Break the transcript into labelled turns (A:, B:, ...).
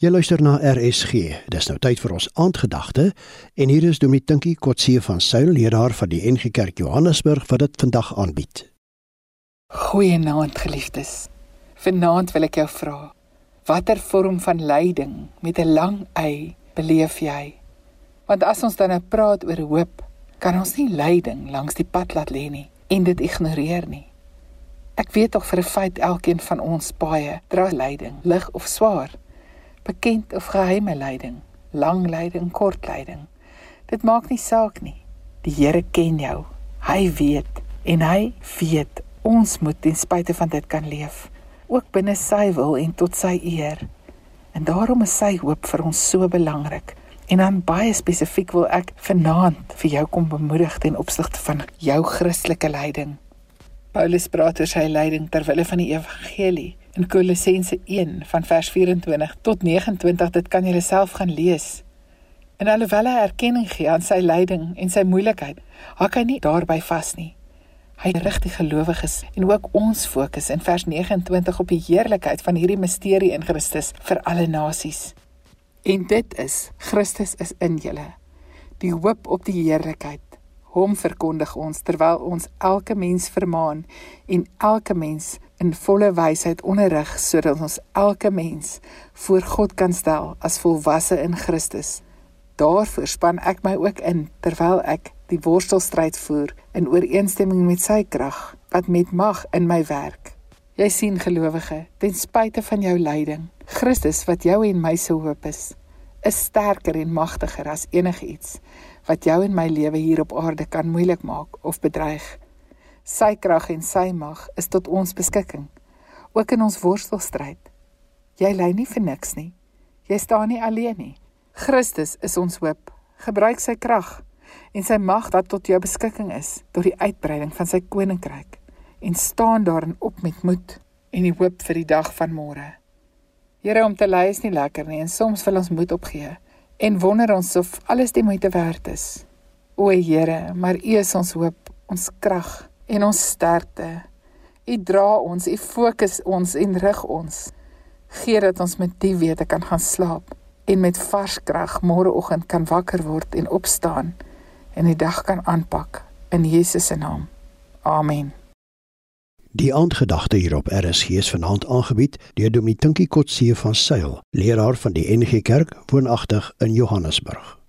A: Jy luister na RSG. Dis nou tyd vir ons aandgedagte en hier is Dominee Tinkie Kotse van Suil, leraar van die NG Kerk Johannesburg wat dit vandag aanbied.
B: Goeienaand geliefdes. Vanaand wil ek jou vra, watter vorm van lyding met 'n lang y beleef jy? Want as ons dan nou praat oor hoop, kan ons nie lyding langs die pad laat lê nie en dit ignoreer nie. Ek weet tog vir 'n feit elkeen van ons baie dra lyding, lig of swaar bekend of geheime lyding, lang lyding, kort lyding. Dit maak nie saak nie. Die Here ken jou. Hy weet en hy weet ons moet ten spyte van dit kan leef, ook binne sy wil en tot sy eer. En daarom is sy hoop vir ons so belangrik. En dan baie spesifiek wil ek vanaand vir jou kom bemoedig ten opsigte van jou Christelike lyding. Paulus praat oor sy lyding ter wille van die evangelie in Kolossense 1 van vers 24 tot 29 dit kan jy self gaan lees. En alhoewel hy erkenning gee aan sy lyding en sy moeilikheid, hak hy nie daarby vas nie. Hy rig die gelowiges en ook ons fokus in vers 29 op die heerlikheid van hierdie misterie in Christus vir alle nasies. En dit is Christus is in julle. Die hoop op die heerlikheid. Hom verkondig ons terwyl ons elke mens vermaan en elke mens in volle wysheid onderrig sodat ons elke mens voor God kan stel as volwasse in Christus. Daarvoor span ek my ook in terwyl ek die worstelstryd voer in ooreenstemming met sy krag wat met mag in my werk. Jy sien gelowige, ten spyte van jou lyding, Christus wat jou en my se hoop is, is sterker en magtiger as enigiets wat jou en my lewe hier op aarde kan moeilik maak of bedreig. Sy krag en sy mag is tot ons beskikking, ook in ons worstelstryd. Jy ly nie vir niks nie. Jy staan nie alleen nie. Christus is ons hoop. Gebruik sy krag en sy mag wat tot jou beskikking is tot die uitbreiding van sy koninkryk en staan daarin op met moed en die hoop vir die dag van môre. Here om te ly is nie lekker nie en soms wil ons moed opgee en wonder ons of alles die moeite werd is. O Here, maar U is ons hoop, ons krag en ons sterkte. U dra ons, u fokus ons en rig ons. Gee dat ons met die wete kan gaan slaap en met vars krag môreoggend kan wakker word en opstaan en die dag kan aanpak in Jesus se naam. Amen.
A: Die aandgedagte hierop RSG is vanaand aangebied deur Dominee Tinkie Kotse van Sail, leraar van die NG Kerk woonagtig in Johannesburg.